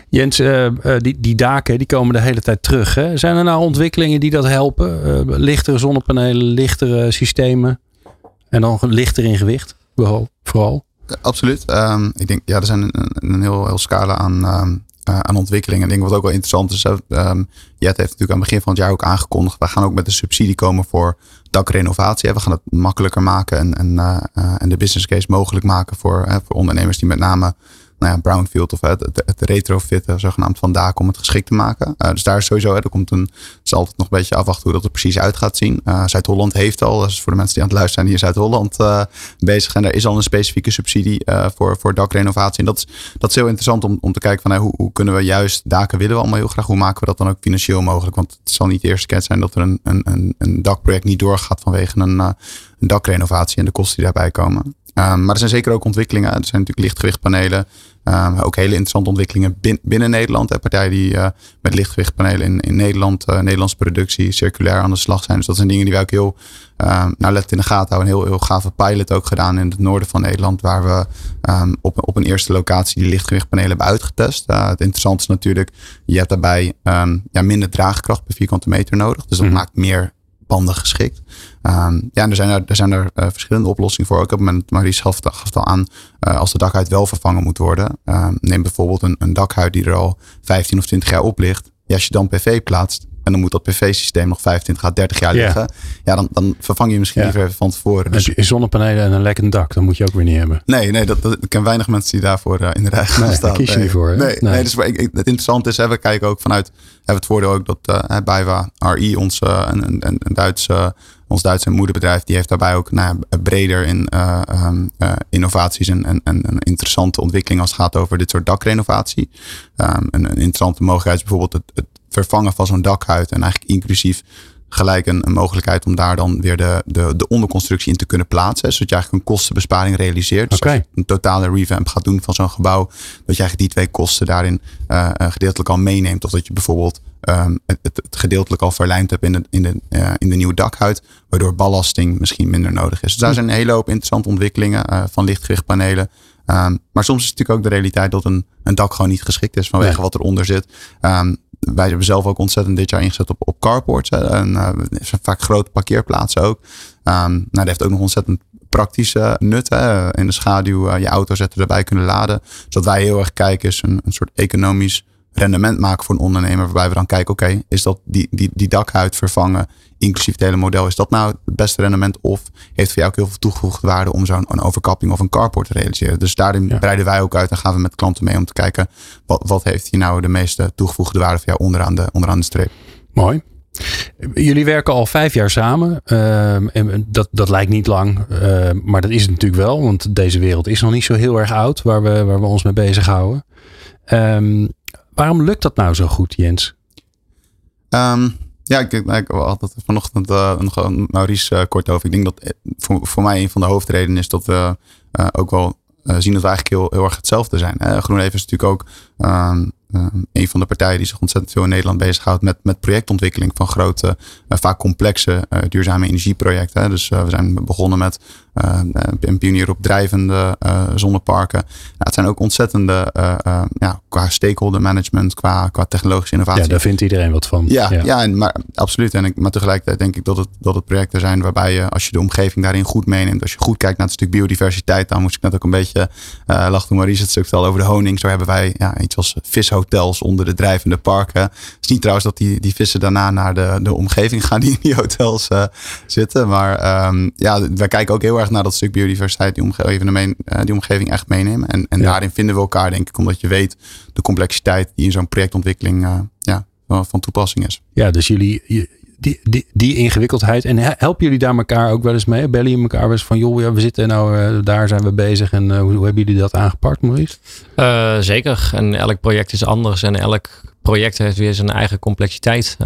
Jens, uh, die, die daken die komen de hele tijd terug. Hè? Zijn er nou ontwikkelingen die dat helpen? Uh, lichtere zonnepanelen, lichtere systemen en dan lichter in gewicht vooral? Absoluut. Um, ik denk, ja, er zijn een, een heel, heel scala aan, um, aan ontwikkelingen. Ik denk wat ook wel interessant is. Um, Jet heeft natuurlijk aan het begin van het jaar ook aangekondigd. We gaan ook met een subsidie komen voor dakrenovatie. We gaan het makkelijker maken en, en, en de business case mogelijk maken voor, voor ondernemers die met name nou ja, brownfield of het, het, het retrofitten zogenaamd van daken om het geschikt te maken. Uh, dus daar is sowieso, hè, er komt een, is altijd nog een beetje afwachten hoe dat er precies uit gaat zien. Uh, Zuid-Holland heeft al, dus voor de mensen die aan het luisteren zijn hier Zuid-Holland bezig. En er is al een specifieke subsidie voor, voor dakrenovatie. En dat is, dat is heel interessant om, om te kijken van hoe, kunnen we juist daken willen we allemaal heel graag. Hoe maken we dat dan ook financieel mogelijk? Want het zal niet de eerste keer zijn dat er een, een, een, een dakproject niet doorgaat vanwege een, een dakrenovatie en de kosten die daarbij komen. Maar er zijn zeker ook ontwikkelingen. Er zijn natuurlijk lichtgewichtpanelen. Um, ook hele interessante ontwikkelingen binnen Nederland. Hè, partijen die uh, met lichtgewichtpanelen in, in Nederland, uh, Nederlandse productie, circulair aan de slag zijn. Dus dat zijn dingen die wij ook heel um, nou, let in de gaten houden. Een heel, heel gave pilot ook gedaan in het noorden van Nederland. Waar we op, op een eerste locatie die lichtgewichtpanelen hebben uitgetest. Uh, het interessante is natuurlijk, je hebt daarbij ja, minder draagkracht per vierkante meter nodig. Dus dat mm. maakt meer panden geschikt. Um, ja, er zijn er, er, zijn er uh, verschillende oplossingen voor. Ook op het moment, Maries gaf, gaf al aan, uh, als de dakhuid wel vervangen moet worden. Um, neem bijvoorbeeld een, een dakhuid die er al 15 of 20 jaar op ligt. Ja, als je dan PV plaatst, en dan moet dat PV-systeem nog 25 à 30 jaar liggen. Ja, dan, dan vervang je misschien liever even van tevoren. Dus... Zonnepanelen en een lekkend dak, dan moet je ook weer niet hebben. Nee, nee dat, dat, ik ken weinig mensen die daarvoor uh, in de rij gaan nee, staan. kies je niet voor. Nee, nee. nee dus, ik, het interessante is, hè, we kijken ook vanuit, hebben het voordeel ook dat uh, Bijwa RI, ons, uh, een, een, een Duitse ons Duitse moederbedrijf, die heeft daarbij ook nou, breder in um, uh, innovaties en, en, en, een interessante ontwikkeling als het gaat over dit soort dakrenovatie. Um, een, een, interessante mogelijkheid is bijvoorbeeld het, het vervangen van zo'n dakhuid en eigenlijk inclusief gelijk een, een, mogelijkheid om daar dan weer de, de, de onderconstructie in te kunnen plaatsen. Zodat je eigenlijk een kostenbesparing realiseert. Dus okay. een totale revamp gaat doen van zo'n gebouw. Dat je eigenlijk die twee kosten daarin uh, gedeeltelijk al meeneemt. Of dat je bijvoorbeeld um, het, het, gedeeltelijk al verlijmd hebt in de, in, de, uh, in de nieuwe dakhuid. Waardoor ballasting misschien minder nodig is. Dus daar zijn een hele hoop interessante ontwikkelingen uh, van lichtgewichtpanelen. Um, maar soms is het natuurlijk ook de realiteit dat een, een dak gewoon niet geschikt is vanwege nee. wat eronder zit. Um, wij hebben zelf ook ontzettend dit jaar ingezet op, op carports. En uh, zijn vaak grote parkeerplaatsen ook. Um, nou, dat heeft ook nog ontzettend praktische nut. In de schaduw uh, je auto zetten erbij kunnen laden. Zodat wij heel erg kijken is een, een soort economisch rendement maken voor een ondernemer. Waarbij we dan kijken, oké, okay, is dat die, die, die dakhuid vervangen, inclusief het hele model, is dat nou het beste rendement? Of heeft voor jou ook heel veel toegevoegde waarde om zo'n overkapping of een carport te realiseren? Dus daarin ja. breiden wij ook uit en gaan we met klanten mee om te kijken, wat, wat heeft hier nou de meeste toegevoegde waarde voor jou onderaan de, onderaan de streep? Mooi. Jullie werken al vijf jaar samen. Uh, en dat, dat lijkt niet lang, uh, maar dat is het natuurlijk wel. Want deze wereld is nog niet zo heel erg oud waar we, waar we ons mee bezighouden. Um, waarom lukt dat nou zo goed, Jens? Um, ja, ik, ik het vanochtend uh, nog Maurice uh, kort over. Ik denk dat voor, voor mij een van de hoofdredenen is dat we ook wel zien dat we eigenlijk heel, heel erg hetzelfde zijn. GroenLeven is natuurlijk ook um, um, een van de partijen die zich ontzettend veel in Nederland bezighoudt met, met projectontwikkeling van grote, uh, vaak complexe uh, duurzame energieprojecten. Dus uh, we zijn begonnen met een pionier op drijvende zonneparken. Nou, het zijn ook ontzettende, ja, qua stakeholder management, qua, qua technologische innovatie. Ja, daar vindt iedereen wat van. Ja, ja. ja en, maar absoluut. En ik, maar tegelijkertijd denk ik dat het, dat het projecten zijn waarbij je, als je de omgeving daarin goed meeneemt, als je goed kijkt naar het stuk biodiversiteit, dan moest ik net ook een beetje lachen toen Maurice het stuk vertelde over de honing. Zo hebben wij ja, iets als vishotels onder de drijvende parken. Het is niet trouwens dat die, die vissen daarna naar de, de omgeving gaan die in die hotels uh, zitten. Maar um, ja, wij kijken ook heel erg naar dat stuk biodiversiteit, die, omgeving, uh, die omgeving echt meenemen. En, en ja. daarin vinden we elkaar, denk ik, omdat je weet de complexiteit die in zo'n projectontwikkeling uh, ja, van toepassing is. Ja, dus jullie, die, die, ingewikkeldheid. En helpen jullie daar elkaar ook wel eens mee? Bellen jullie elkaar wel eens van, joh, ja, we zitten nou, uh, daar zijn we bezig. En uh, hoe, hebben jullie dat aangepakt, Maurice? Uh, zeker. En elk project is anders. En elk project heeft weer zijn eigen complexiteit.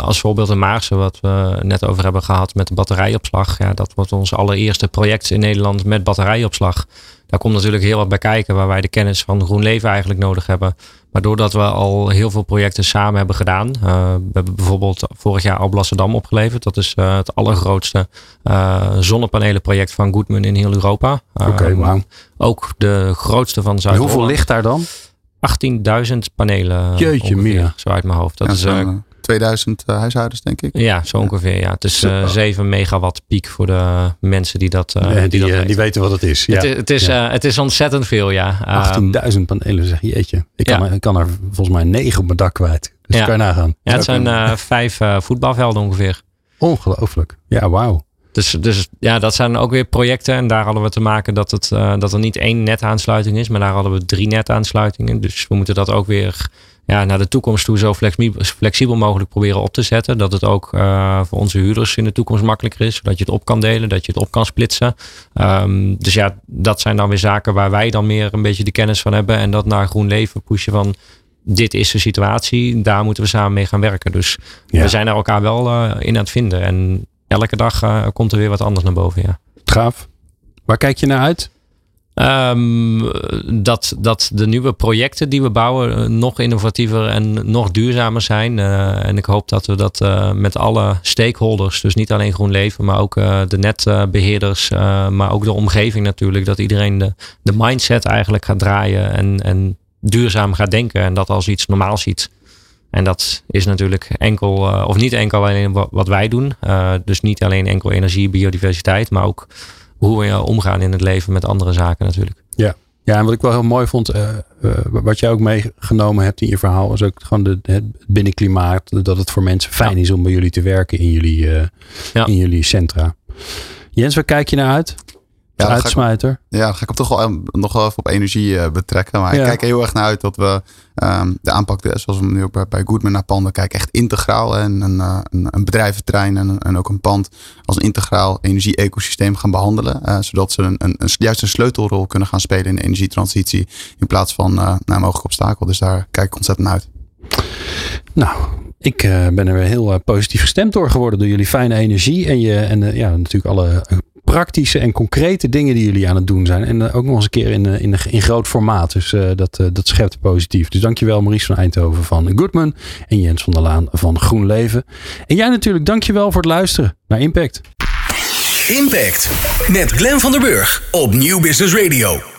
als voorbeeld in Maarsen, wat we net over hebben gehad met de batterijopslag. Ja, dat wordt ons allereerste project in Nederland met batterijopslag. Daar komt natuurlijk heel wat bij kijken waar wij de kennis van GroenLeven eigenlijk nodig hebben. Maar doordat we al heel veel projecten samen hebben gedaan. Uh, we hebben bijvoorbeeld vorig jaar Alblasserdam opgeleverd. Dat is uh, het allergrootste uh, zonnepanelenproject van Goodman in heel Europa. Oké, okay, wow. Ook de grootste van Zuid-Holland. Hoeveel ligt daar dan? 18.000 panelen. Jeetje, meer. Zo uit mijn hoofd. Dat ja, is 2000 uh, huishoudens, denk ik. Ja, zo ongeveer. Ja. Het is uh, 7 megawatt piek voor de mensen die dat, uh, ja, die, die, dat weten. die, weten wat het is. Ja. Het, is, het, is, ja. het is ontzettend veel, ja. 18.000 panelen, zeg jeetje. Ik kan, ik kan er volgens mij 9 op mijn dak kwijt. Dus kan je nagaan. Ja, het zijn uh, vijf uh, voetbalvelden ongeveer. Ongelooflijk. Ja, wauw. Dus, dus ja, dat zijn ook weer projecten. En daar hadden we te maken dat, het, uh, dat er niet één netaansluiting is, maar daar hadden we drie netaansluitingen. Dus we moeten dat ook weer ja, naar de toekomst toe zo flexibel, mogelijk proberen op te zetten. Dat het ook uh, voor onze huurders in de toekomst makkelijker is. Zodat je het op kan delen, dat je het op kan splitsen. Um, dus ja, dat zijn dan weer zaken waar wij dan meer een beetje de kennis van hebben. En dat naar groen leven pushen van dit is de situatie. Daar moeten we samen mee gaan werken. Dus ja. we zijn er elkaar wel uh, in aan het vinden. En elke dag uh, komt er weer wat anders naar boven. Ja. Gaaf. Waar kijk je naar uit? Um, dat, dat de nieuwe projecten die we bouwen uh, nog innovatiever en nog duurzamer zijn. Uh, en ik hoop dat we dat uh, met alle stakeholders, dus niet alleen GroenLeven, maar ook de netbeheerders, maar ook de omgeving natuurlijk, dat iedereen de, de mindset eigenlijk gaat draaien en, en duurzaam gaat denken en dat als iets normaal ziet. En dat is natuurlijk enkel, of niet enkel alleen wat wij doen. dus niet alleen enkel energie, biodiversiteit, maar ook hoe we omgaan in het leven met andere zaken natuurlijk. Ja. Ja, en wat ik wel heel mooi vond, uh, uh, wat jij ook meegenomen hebt in je verhaal, is ook gewoon de, het binnenklimaat. Dat het voor mensen fijn ja. is om bij jullie te werken in jullie, ja. in jullie centra. Jens, waar kijk je naar uit? Ja, uitsmijter. Ja, dan ga ik hem toch wel nog wel even op energie uh, betrekken. Maar ja. ik kijk heel erg naar uit dat we um, de aanpak, zoals we nu ook bij, bij Goodman naar panden kijken, echt integraal. En een, uh, een, een bedrijventerrein en, en ook een pand als een integraal energie-ecosysteem gaan behandelen. Uh, zodat ze een, een, een, juist een sleutelrol kunnen gaan spelen in de energietransitie. In plaats van een mogelijk obstakel. Dus daar kijk ik ontzettend naar uit. Nou, ik ben er weer heel positief gestemd door geworden door jullie fijne energie en, je, en ja, natuurlijk alle praktische en concrete dingen die jullie aan het doen zijn. En ook nog eens een keer in, in, in groot formaat. Dus dat, dat schept positief. Dus dankjewel Maurice van Eindhoven van Goodman en Jens van der Laan van GroenLeven. En jij natuurlijk dankjewel voor het luisteren naar Impact. Impact met Glen van der Burg op Nieuw Business Radio.